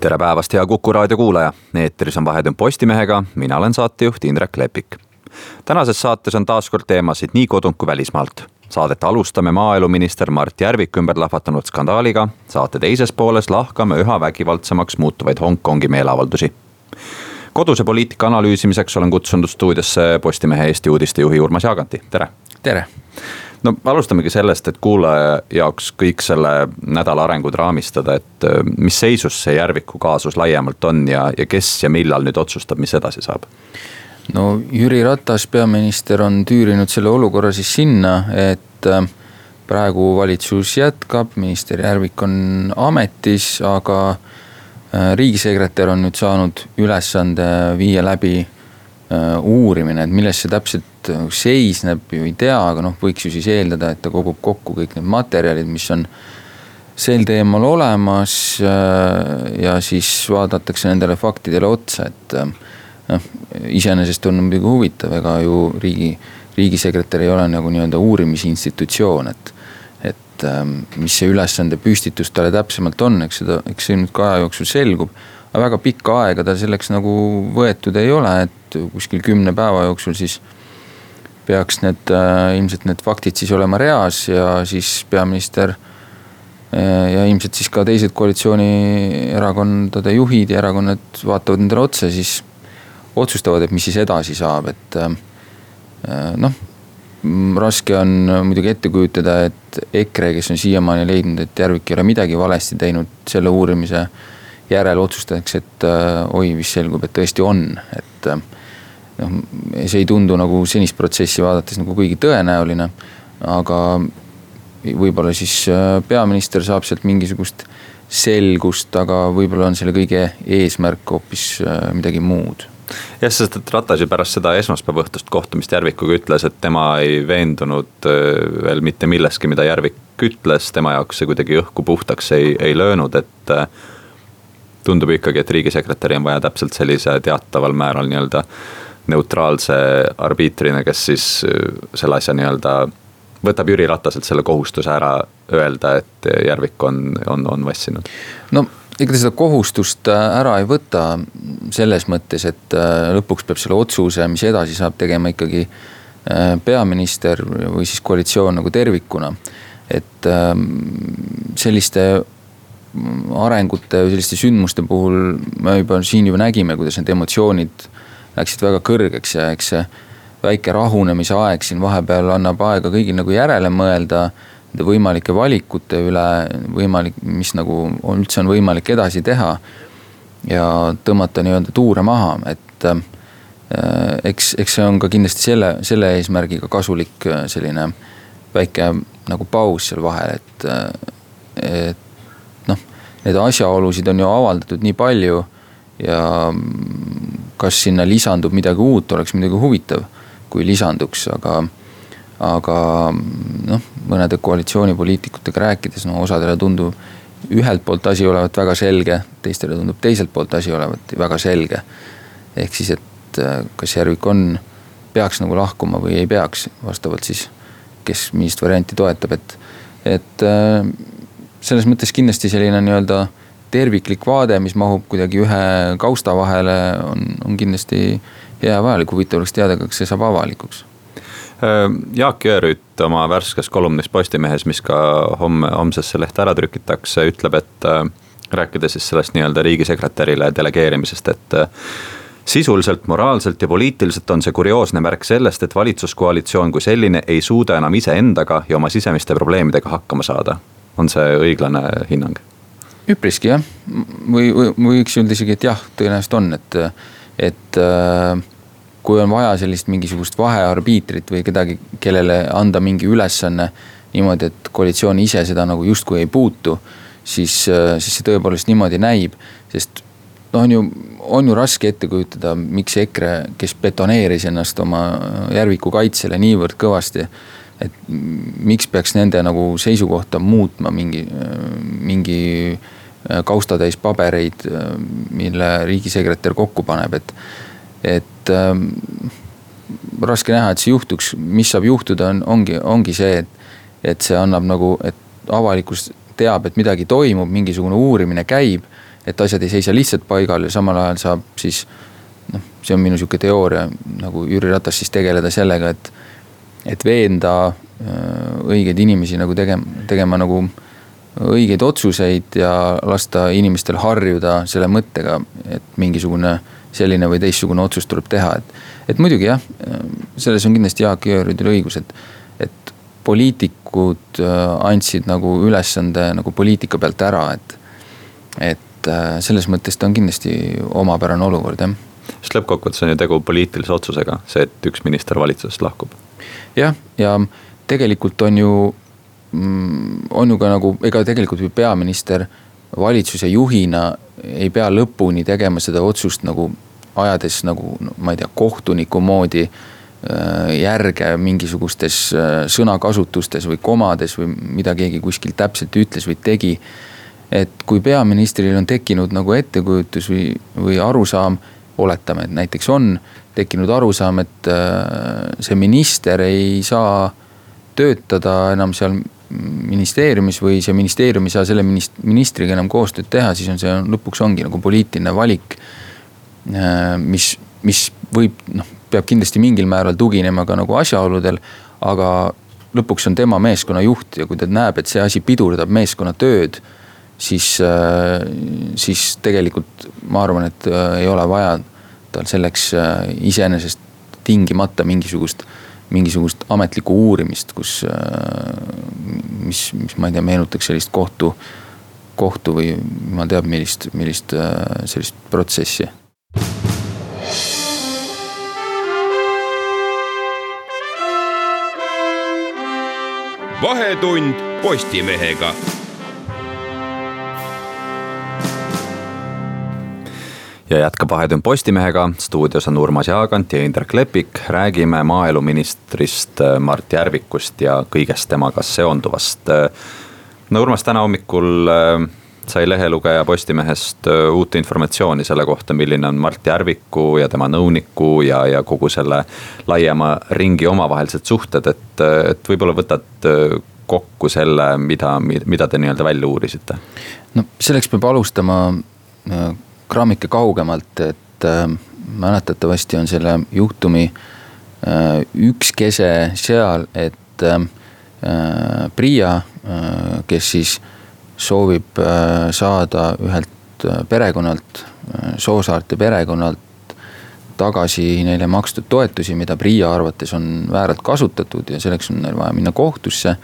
tere päevast, hea Kuku raadio kuulaja, eetris on Vahetund Postimehega, mina olen saatejuht Indrek Lepik. tänases saates on taas kord teemasid nii kodunt kui välismaalt. Saadet alustame maaeluminister Mart Järviku ümber lahvatanud skandaaliga, saate teises pooles lahkame üha vägivaldsemaks muutuvaid Hongkongi meeleavaldusi koduse poliitika analüüsimiseks olen kutsunud stuudiosse Postimehe Eesti uudistejuhi Urmas Jaaganti, tere. tere no alustamegi sellest, et kuulaja jaoks kõik selle nädala arengud raamistada, et äh, mis seisus see Järviku kaasus laiemalt on ja, ja kes ja millal nüüd otsustab, mis edasi saab? no Jüri Ratas, peaminister, on tüürinud selle olukorra siis sinna, et äh, praegu valitsus jätkab, minister Järvik on ametis, aga äh, riigisekretär on nüüd saanud ülesande viia läbi uurimine, et milles see täpselt seisneb ju ei tea, aga noh, võiks ju siis eeldada, et ta kogub kokku kõik need materjalid, mis on sel teemal olemas. Äh, ja siis vaadatakse nendele faktidele otsa, et äh, noh, iseenesest on muidugi huvitav, ega ju riigi, riigisekretär ei ole nagu nii-öelda uurimisinstitutsioon, et. et ähm, mis see ülesande püstitus talle täpsemalt on, eks seda, eks see nüüd ka aja jooksul selgub aga väga pikka aega tal selleks nagu võetud ei ole, et kuskil kümne päeva jooksul siis peaks need äh, ilmselt need faktid siis olema reas ja siis peaminister äh, ja ilmselt siis ka teised koalitsioonierakondade juhid ja erakonnad vaatavad nendele otsa, siis otsustavad, et mis siis edasi saab, et äh, noh. raske on muidugi ette kujutada, et EKRE, kes on siiamaani leidnud, et Järvik ei ole midagi valesti teinud selle uurimise järel otsustatakse, et oi, vist selgub, et tõesti on, et noh, see ei tundu nagu senist protsessi vaadates nagu kuigi tõenäoline. aga võib-olla siis äh, peaminister saab sealt mingisugust selgust, aga võib-olla on selle kõige eesmärk hoopis äh, midagi muud jah, sest et Ratas ju pärast seda esmaspäeva õhtust kohtumist Järvikuga ütles, et tema ei veendunud äh, veel mitte milleski, mida Järvik ütles, tema jaoks see kuidagi õhku puhtaks ei, ei löönud, et. tundub ikkagi, et riigisekretäri on vaja täpselt sellise teataval määral nii-öelda neutraalse arbiitrina, kes siis äh, selle asja nii-öelda võtab Jüri Rataselt selle kohustuse ära öelda, et Järvik on, on, on vassinud. no ega ta seda kohustust äh, ära ei võta selles mõttes, et äh, lõpuks peab selle otsuse, mis edasi saab, tegema ikkagi peaminister või siis koalitsioon nagu tervikuna. et ähm, selliste arengute, selliste sündmuste puhul me juba siin juba nägime, kuidas need emotsioonid läksid väga kõrgeks ja eks see väike rahunemise aeg siin vahepeal annab aega kõigil nagu järele mõelda. Nende võimalike valikute üle, võimalik, mis nagu on, üldse on võimalik edasi teha. ja tõmmata nii-öelda tuure maha, et äh, eks, eks see on ka kindlasti selle, selle eesmärgiga kasulik äh, selline väike nagu paus seal vahel, et, äh, et noh, neid asjaolusid on ju avaldatud nii palju ja kas sinna lisandub midagi uut, oleks muidugi huvitav, kui lisanduks, aga. aga noh, mõnede koalitsioonipoliitikutega rääkides, no osadele tundub ühelt poolt asi olevat väga selge, teistele tundub teiselt poolt asi olevat väga selge. ehk siis, et äh, kas Järvik on, peaks nagu lahkuma või ei peaks, vastavalt siis, kes millist varianti toetab, et, et äh, selles mõttes kindlasti selline nii-öelda terviklik vaade, mis mahub kuidagi ühe kausta vahele, on, on kindlasti hea ja vajalik, huvitav oleks teada, kas see saab avalikuks. Jaak Jõerüüt oma värskes kolumnis Postimehes, mis ka homme, homsesse lehte ära trükitakse, ütleb, et äh, rääkides siis sellest nii-öelda riigisekretärile delegeerimisest, et äh, sisuliselt, moraalselt ja poliitiliselt on see kurioosne märk sellest, et valitsuskoalitsioon kui selline ei suuda enam iseendaga ja oma sisemiste probleemidega hakkama saada. on see õiglane hinnang? Üpriski jah, või, või võiks öelda isegi, et jah, tõenäoliselt on, et, et äh, kui on vaja sellist mingisugust vahearbiitrit või kedagi, kellele anda mingi ülesanne niimoodi, et koalitsioon ise seda nagu justkui ei puutu, siis, äh, siis see tõepoolest niimoodi näib, sest no on ju, on ju raske ette kujutada, miks EKRE, kes betoneeris ennast oma Järviku kaitsele niivõrd kõvasti. et miks peaks nende nagu seisukohta muutma mingi, mingi kaustatäis pabereid, mille riigisekretär kokku paneb, et, et ähm, raske näha, et see juhtuks, mis saab juhtuda, on, ongi, ongi see, et, et see annab nagu, et avalikkus teab, et midagi toimub, mingisugune uurimine käib et asjad ei seisa lihtsalt paigal ja samal ajal saab siis noh, see on minu sihuke teooria nagu Jüri Ratas siis tegeleda sellega, et, et veenda äh, õigeid inimesi nagu tegema, tegema nagu õigeid otsuseid ja lasta inimestel harjuda selle mõttega, et mingisugune selline või teistsugune otsus tuleb teha, et. et muidugi jah, selles on kindlasti Jaak Jõeorgil õigus, et, et poliitikud äh, andsid nagu ülesande nagu poliitika pealt ära, et, et äh, selles mõttes ta on kindlasti omapärane olukord, jah. sest lõppkokkuvõttes on ju tegu poliitilise otsusega, see, et üks minister valitsusest lahkub. jah, ja tegelikult on ju, on ju ka nagu, ega tegelikult ju peaminister valitsuse juhina ei pea lõpuni tegema seda otsust nagu ajades nagu ma ei tea, kohtuniku moodi äh, järge mingisugustes äh, sõnakasutustes või komades või mida keegi kuskil täpselt ütles või tegi. Et kui peaministril on tekkinud nagu ettekujutus või, või arusaam, oletame, et näiteks on tekkinud arusaam, et äh, see minister ei saa töötada enam seal ministeeriumis või see ministeerium ei saa selle minist-, ministriga enam koostööd teha, siis on see lõpuks ongi nagu poliitiline valik. Äh, mis, mis võib noh, peab kindlasti mingil määral tuginema ka nagu asjaoludel, aga lõpuks on tema meeskonna juht ja kui ta näeb, et see asi pidurdab meeskonna tööd siis, äh, siis tegelikult ma arvan, et äh, ei ole vaja tal selleks iseenesest tingimata mingisugust, mingisugust ametlikku uurimist, kus, mis, mis ma ei tea, meenutaks sellist kohtu, kohtu või jumal teab, millist, millist sellist protsessi. vahetund Postimehega ja jätkab Vahetund Postimehega, stuudios on Urmas Jaagant ja Indrek Lepik. räägime maaeluministrist äh, Mart Järvikust ja kõigest temaga seonduvast. Äh, no Urmas, täna hommikul äh, sai lehelugeja Postimehest uut informatsiooni selle kohta, milline on Mart Järviku ja tema nõuniku ja, ja kogu selle laiema ringi omavahelised suhted, et, et võib-olla võtad kokku selle, mida, mida te nii-öelda välja uurisite? no selleks peab alustama grammike kaugemalt, et äh, mäletatavasti on selle juhtumi äh, üks kese seal, et äh, Priia äh,, kes siis soovib äh, saada ühelt äh, perekonnalt, äh, Soosaarte perekonnalt tagasi neile makstud toetusi, mida Priia arvates on vääralt kasutatud ja selleks on neil vaja minna kohtusse.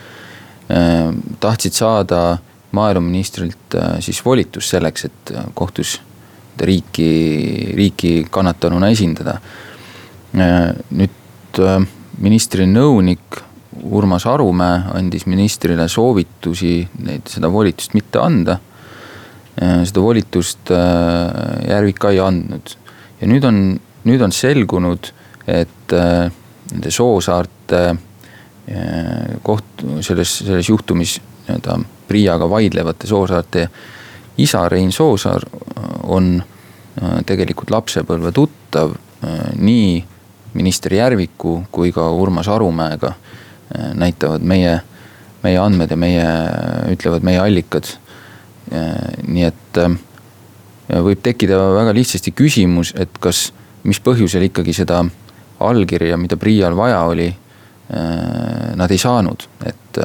tahtsid saada maaeluministrilt siis volitust selleks, et kohtus riiki, riiki kannatanuna esindada. nüüd äh, ministri nõunik Urmas Arumäe andis ministrile soovitusi neid, seda volitust mitte anda. seda volitust äh, Järvik ei andnud ja nüüd on, nüüd on selgunud, et äh, nende Soosaarte koht, selles, selles juhtumis nii-öelda Priiaga vaidlevate Soosaarte isa Rein Soosaar on äh, tegelikult lapsepõlve tuttav äh, nii minister Järviku kui ka Urmas Arumäega. Äh, näitavad meie, meie andmed ja meie, ütlevad meie allikad. nii et võib tekkida väga lihtsasti küsimus, et kas, mis põhjusel ikkagi seda allkirja, mida PRIA-l vaja oli, nad ei saanud, et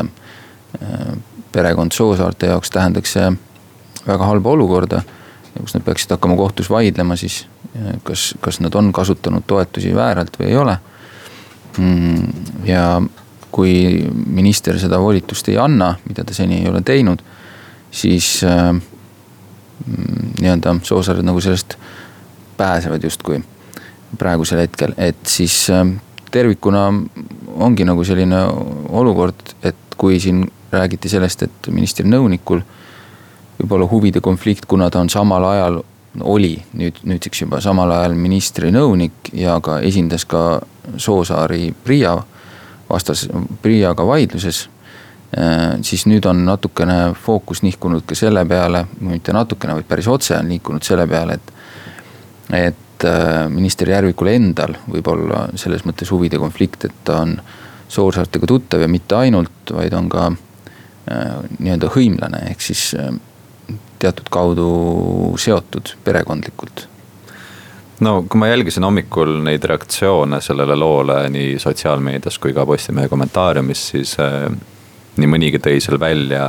perekond Soosaarte jaoks tähendaks see väga halba olukorda kus nad peaksid hakkama kohtus vaidlema siis, kas, kas nad on kasutanud toetusi vääralt või ei ole. Mm, ja kui minister seda volitust ei anna, mida ta seni ei ole teinud, siis äh, nii-öelda soosaared nagu sellest pääsevad justkui praegusel hetkel, et siis äh, tervikuna ongi nagu selline olukord, et kui siin räägiti sellest, et ministri nõunikul võib olla huvide konflikt, kuna ta on samal ajal oli nüüd, nüüdseks juba samal ajal ministri nõunik ja ka esindas ka Soosaari PRIA vastas, PRIA-ga vaidluses Äh, siis nüüd on natukene fookus nihkunud ka selle peale, mitte natukene, vaid päris otse on liikunud selle peale, et. et äh, minister Järvikul endal võib olla selles mõttes huvide konflikt, et ta on Soorsaartega tuttav ja mitte ainult, vaid on ka äh, nii-öelda hõimlane, ehk siis teatud kaudu seotud perekondlikult? No kui ma jälgisin hommikul neid reaktsioone sellele loole nii sotsiaalmeedias kui ka Postimehe kommentaariumis, siis nii mõnigi tõi seal välja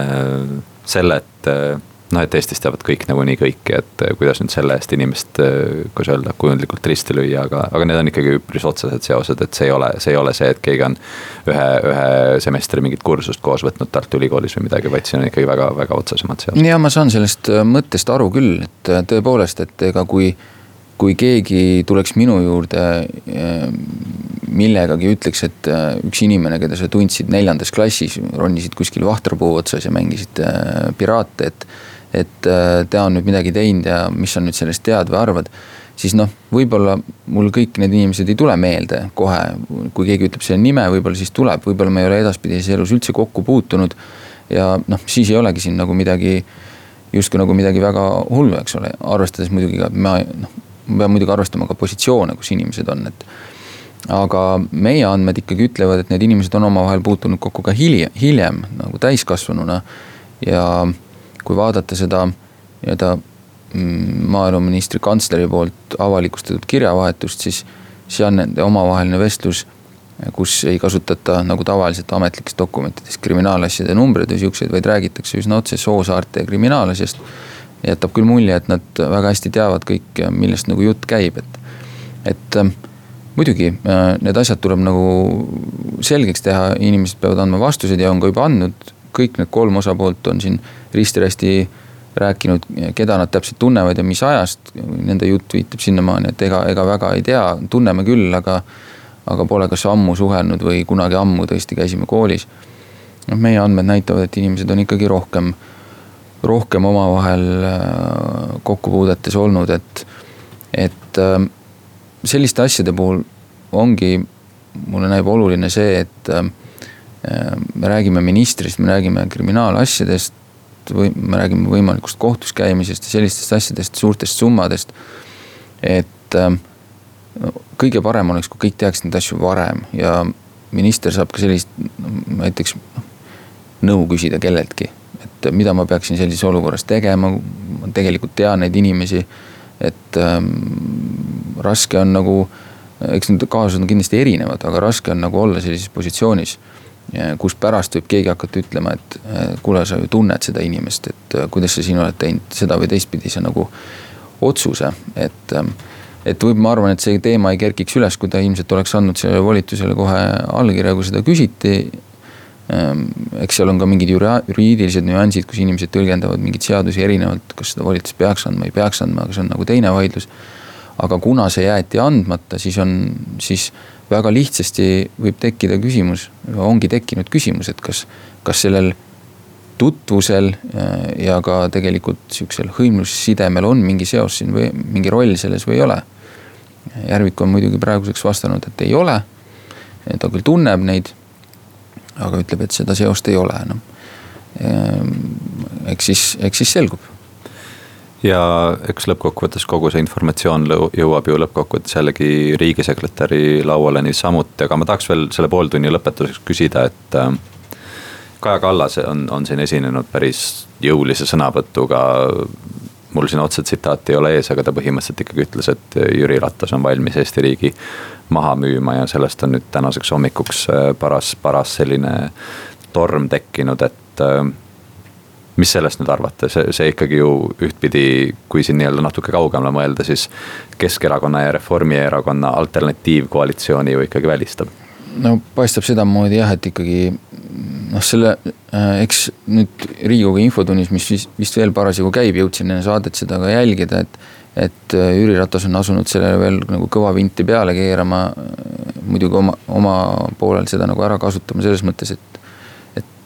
äh, selle, et äh, noh, et Eestis teavad kõik nagunii kõiki, et äh, kuidas nüüd selle eest inimest, kuidas öelda, kujundlikult risti lüüa, aga, aga need on ikkagi üpris otsesed seosed, et see ei ole, see ei ole see, et keegi on ühe, ühe semestri mingit kursust koos võtnud Tartu Ülikoolis või midagi, vaid siin on ikkagi väga, väga otsesemad seosed. ja ma saan sellest mõttest aru küll, et tõepoolest, et ega kui kui keegi tuleks minu juurde millegagi ütleks, et äh, üks inimene, keda sa tundsid neljandas klassis, ronisid kuskil vahtrapuu otsas ja mängisid äh, piraate, et. Et äh, ta on nüüd midagi teinud ja mis sa nüüd sellest tead või arvad. siis noh, võib-olla mul kõik need inimesed ei tule meelde kohe, kui keegi ütleb selle nime, võib-olla siis tuleb, võib-olla me ei ole edaspidises elus üldse kokku puutunud. ja noh, siis ei olegi siin nagu midagi, justkui nagu midagi väga hullu, eks ole, arvestades muidugi ka, ma noh ma pean muidugi arvestama ka positsioone, kus inimesed on, et aga meie andmed ikkagi ütlevad, et need inimesed on omavahel puutunud kokku ka hiljem, hiljem nagu täiskasvanuna. ja kui vaadata seda nii-öelda mm, maaeluministri kantsleri poolt avalikustatud kirjavahetust, siis see on nende omavaheline vestlus, kus ei kasutata nagu tavaliselt ametlikes dokumentides kriminaalasjade numbreid või siukseid, vaid räägitakse üsna otse Soosaarte kriminaalasjast. jätab küll mulje, et nad väga hästi teavad kõik, millest nagu jutt käib, et, et muidugi äh, need asjad tuleb nagu selgeks teha, inimesed peavad andma vastused ja on ka juba andnud. Kõik need kolm osapoolt on siin risti-rästi rääkinud, keda nad täpselt tunnevad ja mis ajast. Nende jutt viitab sinnamaani, et ega, ega väga ei tea, tunneme küll, aga, aga pole kas ammu suhelnud või kunagi ammu tõesti käisime koolis. noh, meie andmed näitavad, et inimesed on ikkagi rohkem, rohkem omavahel äh, kokkupuudetes olnud, et, et äh, selliste asjade puhul ongi, mulle näib oluline see, et äh, me räägime ministrist, me räägime kriminaalasjadest või me räägime võimalikust kohtus käimisest ja sellistest asjadest, suurtest summadest. et äh, kõige parem oleks, kui kõik teaks neid asju varem ja minister saab ka sellist näiteks nõu küsida kelleltki. et mida ma peaksin sellises olukorras tegema, ma tegelikult tean neid inimesi et ähm, raske on nagu, eks need kaasused on kindlasti erinevad, aga raske on nagu olla sellises positsioonis. Kus pärast võib keegi hakata ütlema, et kuule, sa ju tunned seda inimest, et äh, kuidas sa siin oled teinud seda või teistpidise nagu otsuse, et ähm, et võib, ma arvan, et see teema ei kerkiks üles, kui ta ilmselt oleks andnud sellele volitusele kohe allkirja, kui seda küsiti Ehm, eks seal on ka mingid juriidilised nüansid, kus inimesed tõlgendavad mingeid seadusi erinevalt, kas seda volitust peaks andma, ei peaks andma, aga see on nagu teine vaidlus. aga kuna see jäeti andmata, siis on, siis väga lihtsasti võib tekkida küsimus, ongi tekkinud küsimus, et kas, kas sellel tutvusel äh, ja ka tegelikult sihukesel hõimlussidemel on mingi seos siin või mingi roll selles või ei ole. Järvik on muidugi praeguseks vastanud, et ei ole. ta küll tunneb neid aga ütleb, et seda seost ei ole enam. Ehm, eks siis, eks siis selgub ja eks lõppkokkuvõttes kogu see informatsioon jõuab ju lõppkokkuvõttes jällegi riigisekretäri lauale niisamuti, aga ma tahaks veel selle pooltunni lõpetuseks küsida, et äh,. Kaja Kallas on, on siin esinenud päris jõulise sõnavõtuga. mul siin otse tsitaati ei ole ees, aga ta põhimõtteliselt ikkagi ütles, et Jüri Ratas on valmis Eesti riigi maha müüma ja sellest on nüüd tänaseks hommikuks äh, paras, paras selline torm tekkinud, et äh, mis sellest nüüd arvate, see, see ikkagi ju ühtpidi, kui siin nii-öelda natuke kaugemale mõelda, siis Keskerakonna ja Reformierakonna alternatiivkoalitsiooni ju ikkagi välistab. no paistab sedamoodi jah, et ikkagi noh, selle äh, eks nüüd riigikogu infotunnis, mis vist, vist veel parasjagu käib, jõudsin enne saadet seda ka jälgida, et et äh, Jüri Ratas on asunud sellele veel nagu kõva vinti peale keerama. muidugi oma, oma poolel seda nagu ära kasutama selles mõttes, et,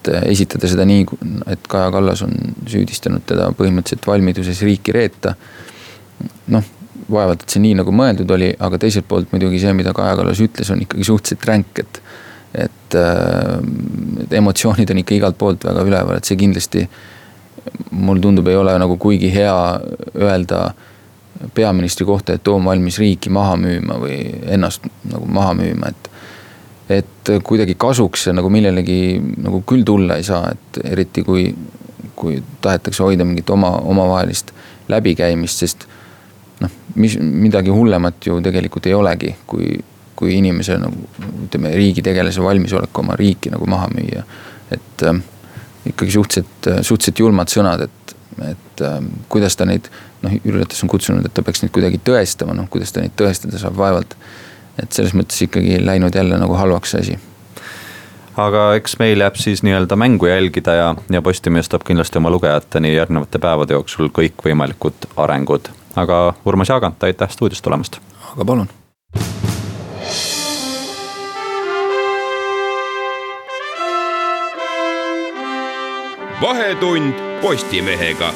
et et esitada seda nii, et Kaja Kallas on süüdistanud teda põhimõtteliselt valmiduses riiki reeta. noh, vaevalt, et see nii nagu mõeldud oli, aga teiselt poolt muidugi see, mida Kaja Kallas ütles, on ikkagi suhteliselt ränk, et. et, et emotsioonid on ikka igalt poolt väga üleval, et see kindlasti mulle tundub, ei ole nagu kuigi hea öelda peaministri kohta, et too on valmis riiki maha müüma või ennast nagu maha müüma, et. Et kuidagi kasuks nagu millelegi nagu küll tulla ei saa, et eriti kui, kui tahetakse hoida mingit oma, omavahelist läbikäimist, sest. noh, mis, midagi hullemat ju tegelikult ei olegi, kui, kui inimese nagu ütleme, riigitegelase valmisolek oma riiki nagu maha müüa, et äh, ikkagi suhteliselt, suhteliselt julmad sõnad, et, et äh, kuidas ta neid noh, Jüri Ratas on kutsunud, et ta peaks neid kuidagi tõestama, noh kuidas ta neid tõestada saab, vaevalt. Et selles mõttes ikkagi läinud jälle nagu halvaks see asi aga eks meil jääb siis nii-öelda mängu jälgida ja, ja Postimees toob kindlasti oma lugejateni järgnevate päevade jooksul kõikvõimalikud arengud. aga Urmas Jaagant, aitäh stuudiost tulemast. aga palun. vahetund Postimehega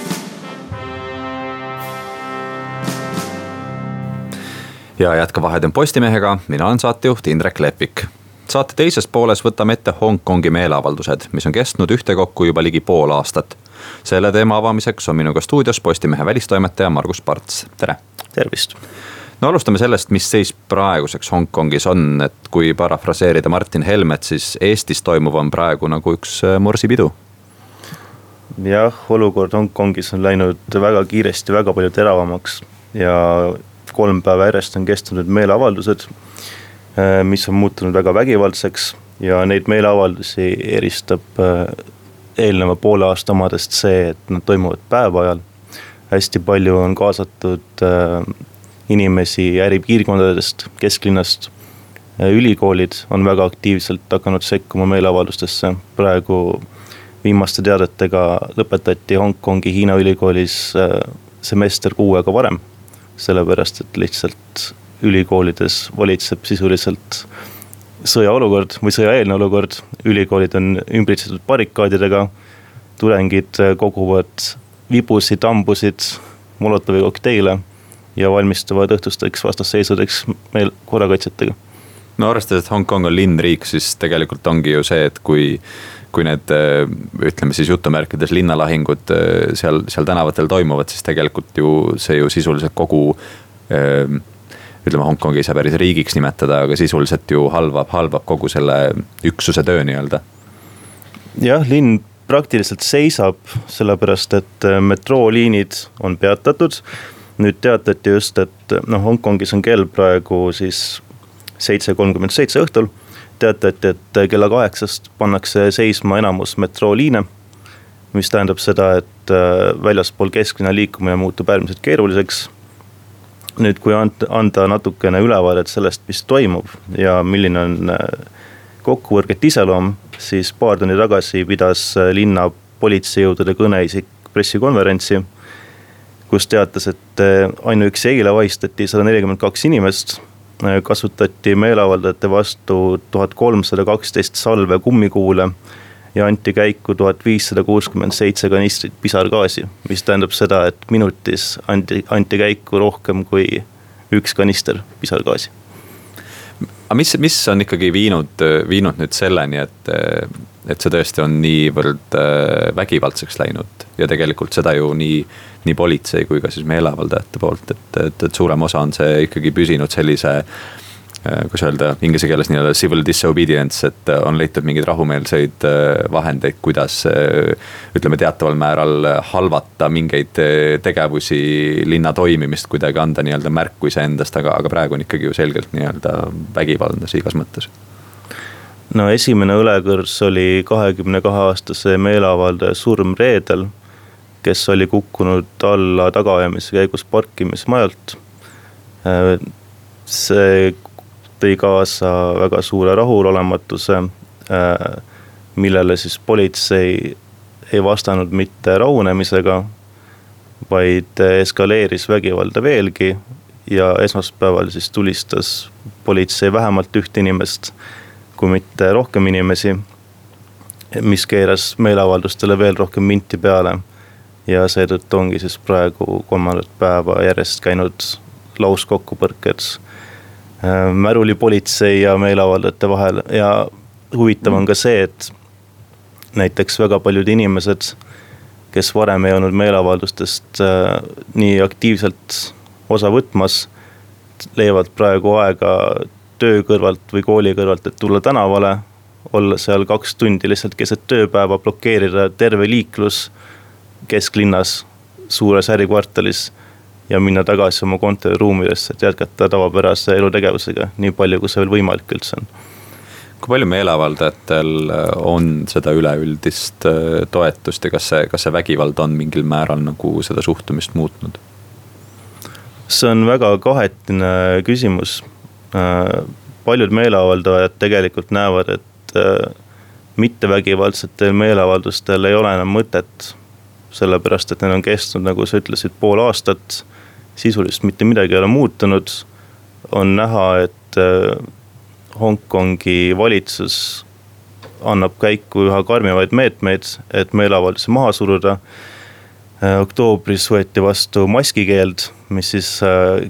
ja jätka Vahetund Postimehega, mina olen saatejuht Indrek Lepik. saate teises pooles võtame ette Hongkongi meeleavaldused, mis on kestnud ühtekokku juba ligi pool aastat. selle teema avamiseks on minuga stuudios Postimehe välistoimetaja Margus Parts, tere. tervist. no alustame sellest, mis seis praeguseks Hongkongis on, et kui parafraseerida Martin Helmet, siis Eestis toimuv on praegu nagu üks äh, morsipidu jah, olukord Hongkongis on läinud väga kiiresti väga palju teravamaks ja kolm päeva järjest on kestnud need meeleavaldused, äh, mis on muutunud väga vägivaldseks ja neid meeleavaldusi eristab äh, eelneva poole aasta omadest see, et nad toimuvad päeva ajal. hästi palju on kaasatud äh, inimesi äripiirkondadest, kesklinnast. ülikoolid on väga aktiivselt hakanud sekkuma meeleavaldustesse, praegu viimaste teadetega lõpetati Hongkongi Hiina ülikoolis semester kuu aega varem sellepärast et lihtsalt ülikoolides valitseb sisuliselt sõjaolukord või sõjaeelne olukord, ülikoolid on ümbritsetud barrikaadidega. tudengid koguvad vibusid, hambusid, Molotovi kokteile ja valmistuvad õhtusteks vastasseisudeks meil korrakaitsjatega. no arvestades, et Hongkong on linnriik, siis tegelikult ongi ju see, et kui kui need ütleme siis jutumärkides linnalahingud seal, seal tänavatel toimuvad, siis tegelikult ju see ju sisuliselt kogu ütleme, Hongkongi ei saa päris riigiks nimetada, aga sisuliselt ju halvab, halvab kogu selle üksuse töö nii-öelda. jah, linn praktiliselt seisab, sellepärast et metrooliinid on peatatud. nüüd teatati just, et noh, Hongkongis on kell praegu siis seitse kolmkümmend seitse õhtul teatati, et kella kaheksast pannakse seisma enamus metrooliine. mis tähendab seda, et äh, väljaspool kesklinna liikumine muutub äärmiselt keeruliseks. nüüd, kui anda natukene ülevaadet sellest, mis toimub ja milline on äh, kokkuvõrgete iseloom, siis paar tundi tagasi pidas äh, linna politseijõudude kõneisik pressikonverentsi kus teatas, et ainuüksi eile vahistati sada nelikümmend kaks inimest Äh, kasutati meeleavaldajate vastu tuhat kolmsada kaksteist salve kummikuule ja anti käiku tuhat viissada kuuskümmend seitse kanistrit pisargaasi, mis tähendab seda, et minutis anti, anti käiku rohkem kui üks kanister pisargaasi. aga mis, mis on ikkagi viinud, viinud nüüd selleni, et, et see tõesti on niivõrd äh, vägivaldseks läinud ja tegelikult seda ju nii nii politsei kui ka siis meeleavaldajate poolt, et, et, et suurem osa on see ikkagi püsinud sellise äh, kuidas öelda, inglise keeles nii-öelda civil disobedience, et on leitud mingeid rahumeelseid äh, vahendeid, kuidas äh, ütleme, teataval määral halvata mingeid tegevusi, linna toimimist kuidagi anda nii-öelda märku iseendast, aga, aga praegu on ikkagi ju selgelt nii-öelda vägivaldne igas mõttes. No esimene õlekõrs oli kahekümne kahe aastase meeleavaldaja surm reedel kes oli kukkunud alla tagaajamise käigus parkimismajalt. see tõi kaasa väga suure rahulolematuse, millele siis politsei ei vastanud mitte rahunemisega, vaid eskaleeris vägivalda veelgi ja esmaspäeval siis tulistas politsei vähemalt ühte inimest, kui mitte rohkem inimesi. mis keeras meeleavaldustele veel rohkem minti peale. Ja seetõttu ongi siis praegu kolmandat päeva järjest käinud lauskokkupõrked äh, märulipolitsei ja meeleavaldajate vahel. Ja huvitav on ka see, et näiteks väga paljud inimesed, kes varem ei olnud meeleavaldustest äh, nii aktiivselt osa võtmas, leiavad praegu aega töö kõrvalt või kooli kõrvalt, et tulla tänavale olla seal kaks tundi lihtsalt keset tööpäeva, blokeerida terve liiklus kesklinnas, suures ärikvartalis. ja minna tagasi oma kontoriruumidesse, et jätkata tavapärase elutegevusega, nii palju, kui see veel võimalik üldse on kui palju meeleavaldajatel on seda üleüldist äh, toetust ja kas see, kas see vägivald on mingil määral nagu seda suhtumist muutnud? see on väga kahetine küsimus. Äh, paljud meeleavaldajad tegelikult näevad, et et äh, mittevägivaldsetel meeleavaldustel ei ole enam mõtet. Sellepärast, et need on kestnud, nagu sa ütlesid, pool aastat. sisuliselt mitte midagi ei ole muutunud. on näha, et äh, Hongkongi valitsus annab käiku üha karmivaid meetmeid, et meeleavaldusi maha suruda. Äh, oktoobris võeti vastu maskikeeld, mis siis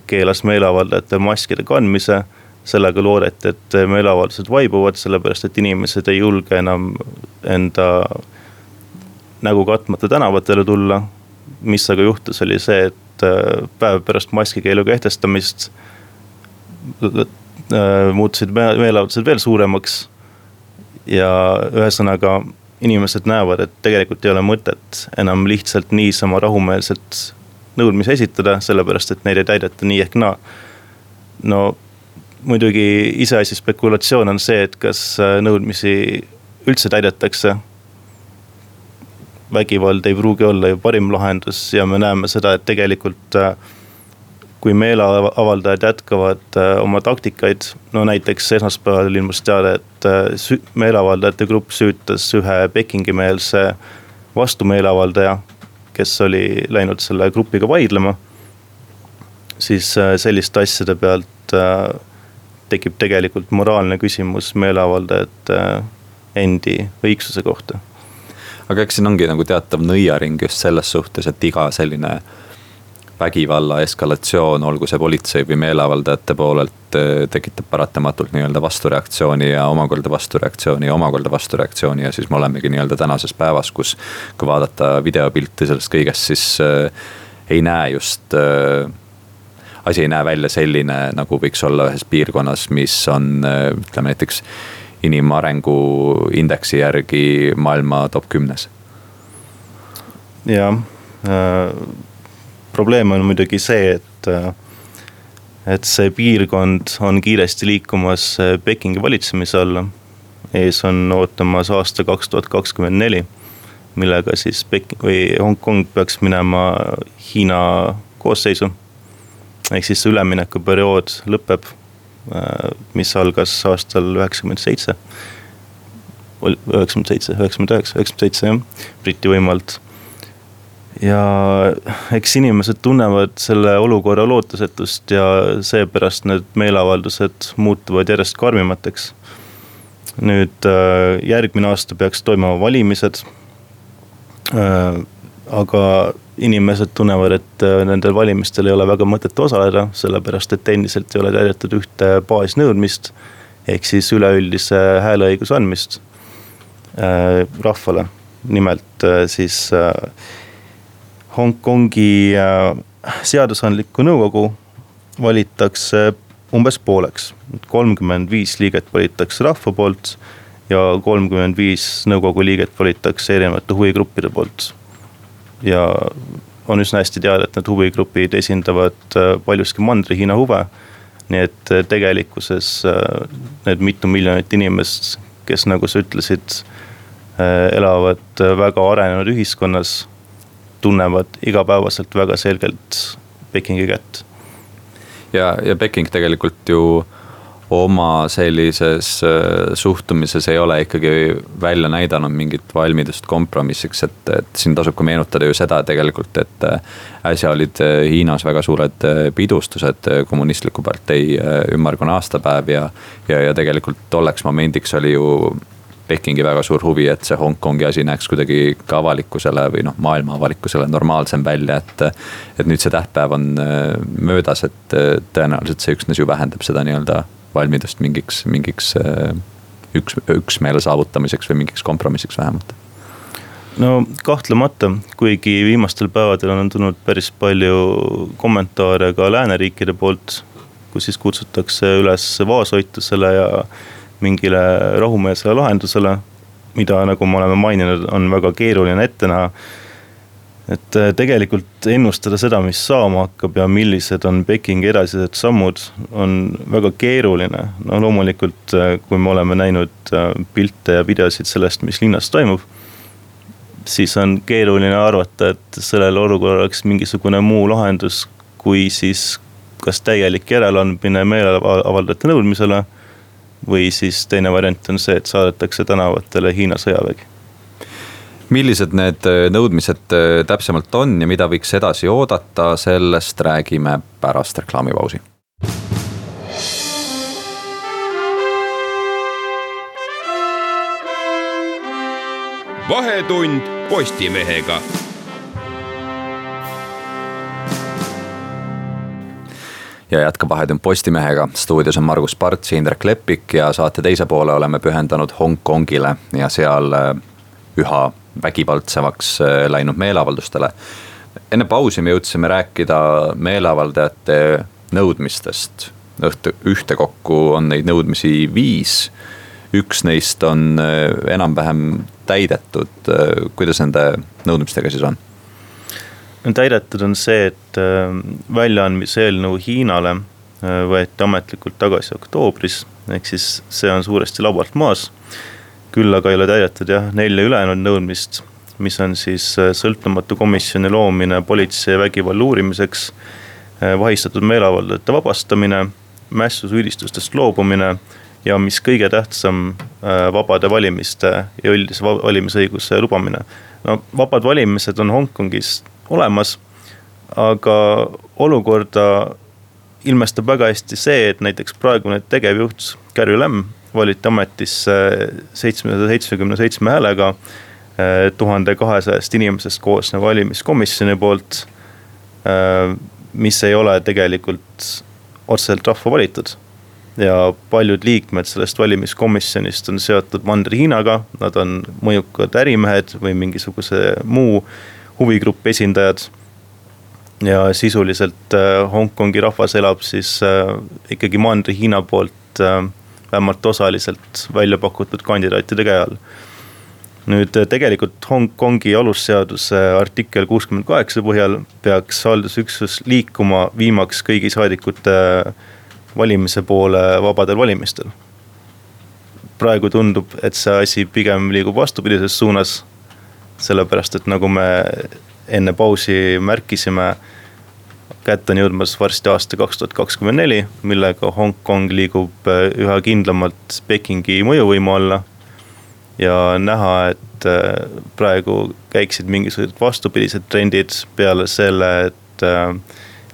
keelas meeleavaldajate maskide kandmise sellega loodeti, et meeleavaldused vaibuvad, sellepärast et inimesed ei julge enam enda nägu katmata tänavatele tulla. mis aga juhtus, oli see, et äh, päev pärast maskikeelu kehtestamist äh, muutusid meeleavaldused veel suuremaks. ja ühesõnaga inimesed näevad, et tegelikult ei ole mõtet enam lihtsalt niisama rahumeelselt nõudmisi esitada, sellepärast et neid ei täideta nii ehk naa. no muidugi iseasi spekulatsioon on see, et kas äh, nõudmisi üldse täidetakse. Vägivald ei pruugi olla ju parim lahendus ja me näeme seda, et tegelikult äh, kui meeleavaldajad jätkavad äh, oma taktikaid, no näiteks esmaspäeval ilmus teade, et meeleavaldajate grupp süütas ühe Pekingi-meelse vastumeeleavaldaja, kes oli läinud selle grupiga vaidlema. siis selliste asjade pealt tekib tegelikult moraalne küsimus meeleavaldajate endi õigsuse kohta. Aga eks siin ongi nagu teatav nõiaring just selles suhtes, et iga selline vägivalla eskalatsioon, olgu see politsei või meeleavaldajate poolelt, tekitab paratamatult nii-öelda vastureaktsiooni ja omakorda vastureaktsiooni ja omakorda vastureaktsiooni ja siis me olemegi nii-öelda tänases päevas, kus. kui vaadata videopilti sellest kõigest, siis äh, ei näe just äh, asi ei näe välja selline, nagu võiks olla ühes piirkonnas, mis on ütleme näiteks inimarengu indeksi järgi maailma top kümnes. jah äh,, probleem on muidugi see, et äh, et see piirkond on kiiresti liikumas äh, Pekingi valitsemise alla. ees on ootamas aasta kaks tuhat kakskümmend neli, millega siis Peking või Hongkong peaks minema Hiina koosseisu ehk siis see üleminekuperiood lõpeb, mis algas aastal üheksakümmend seitse. üheksakümmend seitse, üheksakümmend üheksa, üheksakümmend seitse jah, Briti võimu alt. ja eks inimesed tunnevad selle olukorra lootusetust ja seepärast need meeleavaldused muutuvad järjest karmimateks. nüüd äh, järgmine aasta peaks toimuma valimised. Äh, aga inimesed tunnevad, et äh, nendel valimistel ei ole väga mõtet osaleda, sellepärast et endiselt ei ole täidetud ühte baasnõudmist. ehk siis üleüldise hääleõiguse andmist äh, rahvale, nimelt äh, siis äh, Hongkongi äh, seadusandlikku nõukogu valitakse umbes pooleks. kolmkümmend viis liiget valitakse rahva poolt ja kolmkümmend viis nõukogu liiget valitakse erinevate huvigruppide poolt ja on üsna hästi teada, et need huvigrupid esindavad äh, paljuski Mandri-Hiina huve. nii et äh, tegelikkuses äh, need mitu miljonit inimest, kes nagu sa ütlesid, elavad väga arenenud ühiskonnas, tunnevad igapäevaselt väga selgelt Pekingi kätt. ja, ja Peking tegelikult ju oma sellises äh, suhtumises ei ole ikkagi välja näidanud mingit valmidust kompromissiks, et, et siin tasub ka meenutada ju seda tegelikult, et äh, äsja olid äh, Hiinas väga suured pidustused, kommunistliku partei ümmargune aastapäev ja. ja, ja tegelikult tolleks momendiks oli ju Pekingi väga suur huvi, et see Hongkongi asi näeks kuidagi ka avalikkusele või noh, maailma avalikkusele normaalsem välja, et. et nüüd see tähtpäev on möödas, et tõenäoliselt see üksnes ju vähendab seda nii-öelda valmidust mingiks, mingiks üks, üksmeele saavutamiseks või mingiks kompromissiks vähemalt no kahtlemata, kuigi viimastel päevadel on tulnud päris palju kommentaare ka lääneriikide poolt, kus siis kutsutakse üles vaoshoitusele ja mingile rahumeelsele lahendusele, mida, nagu me oleme maininud, on väga keeruline ette näha. Et äh, tegelikult ennustada seda, mis saama hakkab ja millised on Pekingi edasised sammud, on väga keeruline. no loomulikult, äh, kui me oleme näinud äh, pilte ja videosid sellest, mis linnas toimub siis on keeruline arvata, et sellel olukorral oleks mingisugune muu lahendus, kui siis kas täielik järeleandmine meeleavaldajate nõudmisele või siis teine variant on see, et saadetakse tänavatele Hiina sõjavägi. Millised need äh, nõudmised äh, täpsemalt on ja mida võiks edasi oodata, sellest räägime pärast reklaamipausi. vahetund Postimehega ja jätkab Vahetund Postimehega, stuudios on Margus Parts Indrek Leppik ja saate teise poole oleme pühendanud Hongkongile ja seal äh, üha vägivaldsemaks äh, läinud meeleavaldustele. enne pausi me jõudsime rääkida meeleavaldajate nõudmistest. õhtu, ühtekokku on neid nõudmisi viis. üks neist on äh, enam-vähem täidetud, kuidas nende nõudmistega siis on? täidetud on see, et äh, väljaandmise eelnõu Hiinale äh, võeti ametlikult tagasi oktoobris, ehk siis see on suuresti laualt maas. Küll aga ei ole täidetud jah, nelja ülejäänud nõudmist, mis on siis äh, sõltumatu komisjoni loomine politsei vägivalla uurimiseks, vahistatud meeleavaldajate vabastamine, mässusüüdistustest loobumine ja mis kõige tähtsam, vabade valimiste ja üldise valimisõiguse lubamine. no vabad valimised on Hongkongis olemas. aga olukorda ilmestab väga hästi see, et näiteks praegune tegevjuht Carrie Lam valiti ametisse seitsmesaja seitsmekümne seitsme häälega eh, tuhande kahesajast inimesest koosneva valimiskomisjoni poolt. Eh, mis ei ole tegelikult otseselt rahva valitud ja paljud liikmed sellest valimiskomisjonist on seotud Mandri-Hiinaga, nad on mõjukad ärimehed või mingisuguse muu huvigrupi esindajad. ja sisuliselt äh, Hongkongi rahvas elab siis ikkagi Mandri-Hiina poolt vähemalt osaliselt välja pakutud kandidaatide käe all. nüüd tegelikult Hongkongi alusseaduse artikkel kuuskümmend kaheksa põhjal peaks haldusüksus liikuma viimaks kõigi saadikute valimise poole vabadel valimistel. praegu tundub, et see asi pigem liigub vastupidises suunas sellepärast et nagu me enne pausi märkisime, kätte on jõudmas varsti aasta kaks tuhat kakskümmend neli, millega Hongkong liigub äh, üha kindlamalt Pekingi mõjuvõimu alla. ja näha, et äh, praegu käiksid mingisugused vastupidised trendid peale selle, et äh,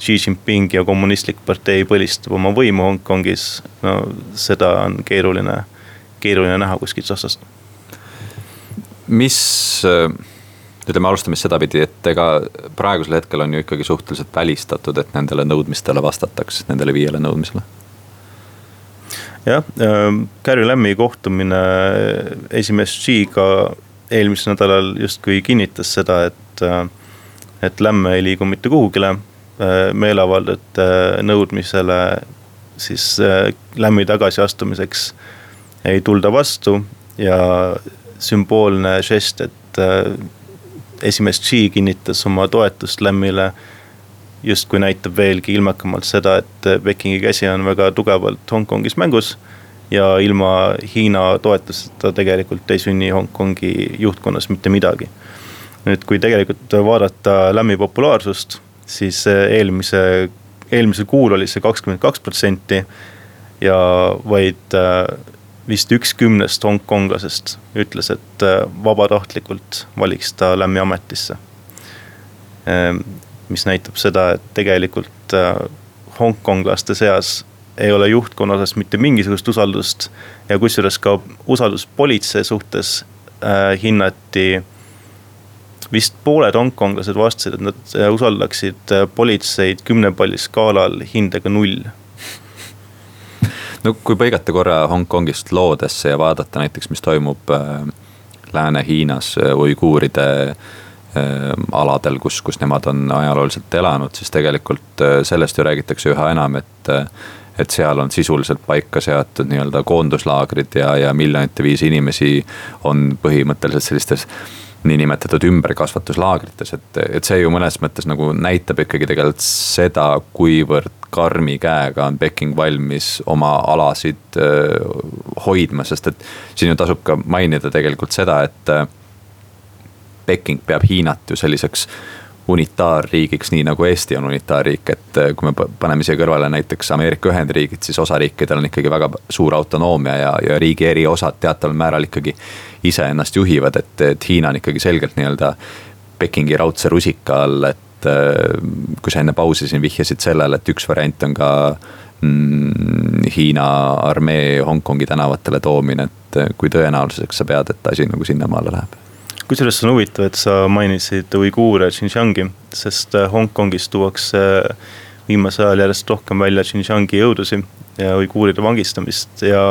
Xi Jinping ja kommunistlik partei põlistab oma võimu Hongkongis, no seda on keeruline, keeruline näha kuskilt otsast mis, ütleme, alustame sedapidi, et ega praegusel hetkel on ju ikkagi suhteliselt välistatud, et nendele nõudmistele vastataks, nendele viiele nõudmisele. Jah äh,, Carrie Lammi kohtumine esimees Xiga eelmisel nädalal justkui kinnitas seda, et, äh, et Lämm ei liigu mitte kuhugile äh, meeleavaldajate nõudmisele siis Lämmi tagasiastumiseks ei tulda vastu ja sümboolne žest, et äh, esimees Xi kinnitas oma toetust Lämmile. justkui näitab veelgi ilmekamalt seda, et äh, Pekingi käsi on väga tugevalt Hongkongis mängus. ja ilma Hiina toetuseta tegelikult ei sünni Hongkongi juhtkonnas mitte midagi. nüüd, kui tegelikult vaadata Lämmi populaarsust, siis äh, eelmise, eelmisel kuul oli see kakskümmend kaks protsenti ja vaid vist üks kümnest hongkonglasest ütles, et äh, vabatahtlikult valiks ta Lämmi ametisse. Ehm, mis näitab seda, et tegelikult äh, hongkonglaste seas ei ole juhtkonna osas mitte mingisugust usaldust ja kusjuures ka usaldus politsei suhtes äh, hinnati vist pooled hongkonglased vastasid, et nad äh, usaldaksid politseid kümne palli skaalal hindega null. No kui põigata korra Hongkongist loodesse ja vaadata näiteks, mis toimub äh, Lääne-Hiinas uiguuride aladel, kus, kus nemad on ajalooliselt elanud, siis tegelikult sellest ju räägitakse üha enam, et et seal on sisuliselt paika seatud nii-öelda koonduslaagrid ja, ja miljonite viisi inimesi on põhimõtteliselt sellistes niinimetatud ümberkasvatuslaagrites, et, et see ju mõnes mõttes nagu näitab ikkagi tegelikult seda, kuivõrd karmi käega on Peking valmis oma alasid äh, hoidma, sest et siin ju tasub ka mainida tegelikult seda, et äh, Peking peab Hiinat ju selliseks unitaarriigiks, nii nagu Eesti on unitaarriik, et äh, kui me paneme siia kõrvale näiteks Ameerika Ühendriigid, siis osariikidel on ikkagi väga suur autonoomia ja, ja riigi eri osad teataval määral ikkagi iseennast juhivad, et, et Hiina on ikkagi selgelt nii-öelda Pekingi raudse rusika all, et äh, kui sa enne pausi siin vihjasid sellele, et üks variant on ka mm, Hiina armee Hongkongi tänavatele toomine, et äh, kui tõenäoliseks sa pead, et asi nagu sinnamaale läheb? Kusjuures see on huvitav, et sa mainisid uiguure Xinjiangi, sest äh, Hongkongis tuuakse äh, viimasel ajal järjest rohkem välja Xinjiangi jõudusi ja uiguuride vangistamist ja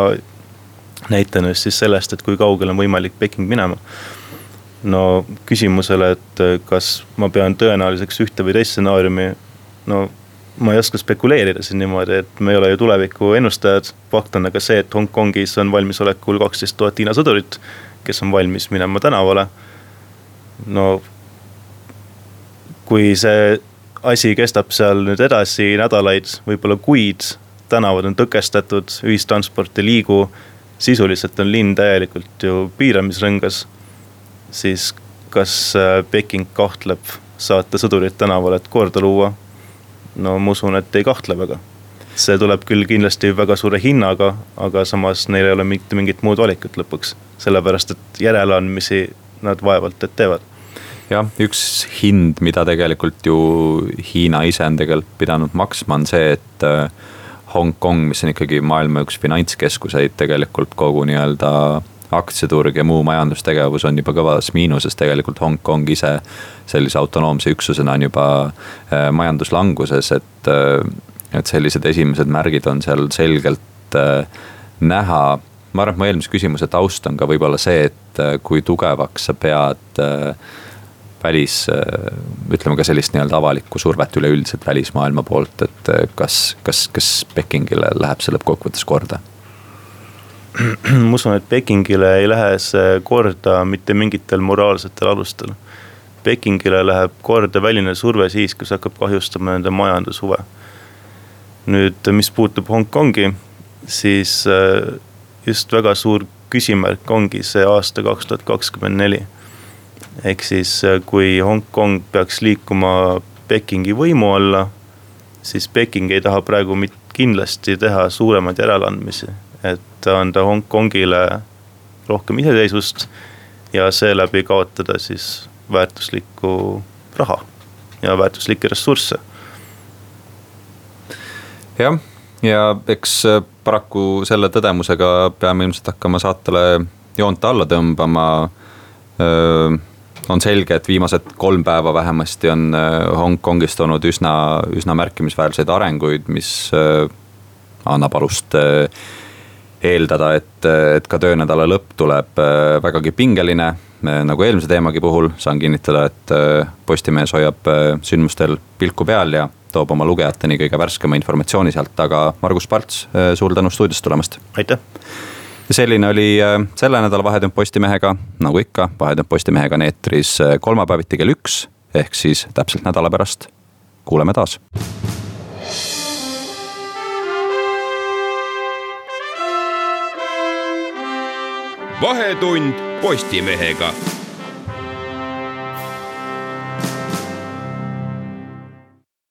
näitena just siis sellest, et kui kaugele on võimalik Peking minema. no küsimusele, et äh, kas ma pean tõenäoliseks ühte või teist stsenaariumi, no ma ei oska spekuleerida siin niimoodi, et me ei ole ju tuleviku ennustajad. fakt on aga see, et Hongkongis on valmisolekul kaksteist tuhat Hiina sõdurit, kes on valmis minema tänavale no kui see asi kestab seal nüüd edasi nädalaid, võib-olla kuid, tänavad on tõkestatud, ühistransport ei liigu, sisuliselt on linn täielikult ju piiramisrõngas, siis kas äh, Peking kahtleb saata sõdurid tänavale, et korda luua? no ma usun, et ei kahtle väga. see tuleb küll kindlasti väga suure hinnaga, aga samas neil ei ole mitte mingit muud valikut lõpuks, sellepärast et järeleandmisi nad vaevalt et teevad jah, üks hind, mida tegelikult ju Hiina ise on tegelikult pidanud maksma, on see, et äh, Hongkong, mis on ikkagi maailma üks finantskeskuseid, tegelikult kogu nii-öelda aktsiaturg ja muu majandustegevus on juba kõvas miinuses, tegelikult Hongkong ise sellise autonoomse üksusena on juba äh, majanduslanguses, et, äh, et sellised esimesed märgid on seal selgelt näha. Ma arvan, et mu eelmise küsimuse taust on ka võib-olla see, et kui tugevaks sa pead välis, äh, ütleme ka sellist nii-öelda avalikku survet üleüldiselt välismaailma poolt, et äh, kas, kas, kas Pekingile läheb see lõppkokkuvõttes korda? ma usun, et Pekingile ei lähe see korda mitte mingitel moraalsetel alustel. Pekingile läheb korda väline surve siis, kui see hakkab kahjustama nende majandushuve. nüüd, mis puutub Hongkongi, siis äh, just väga suur küsimärk ongi see aasta kaks tuhat kakskümmend neli ehk siis äh, kui Hongkong peaks liikuma Pekingi võimu alla, siis Peking ei taha praegu kindlasti teha suuremaid järeleandmisi, et anda Hongkongile rohkem iseseisvust ja seeläbi kaotada siis väärtuslikku raha ja väärtuslikke ressursse. jah, ja eks äh, paraku selle tõdemusega peame ilmselt hakkama saatele joont alla tõmbama on selge, et viimased kolm päeva vähemasti on äh, Hongkongis toonud üsna, üsna märkimisväärseid arenguid, mis äh, annab alust äh, eeldada, et, et ka töönädala lõpp tuleb vägagi pingeline. nagu eelmise teemagi puhul saan kinnitada, et Postimees hoiab sündmustel pilku peal ja toob oma lugejateni kõige värskema informatsiooni sealt, aga Margus Parts, suur tänu stuudiosse tulemast. aitäh ja selline oli äh, selle nädala Vahetund Postimehega, nagu ikka, Vahetund Postimehega on eetris äh, kolmapäeviti kell üks, ehk siis täpselt nädala pärast. kuuleme taas. vahetund Postimehega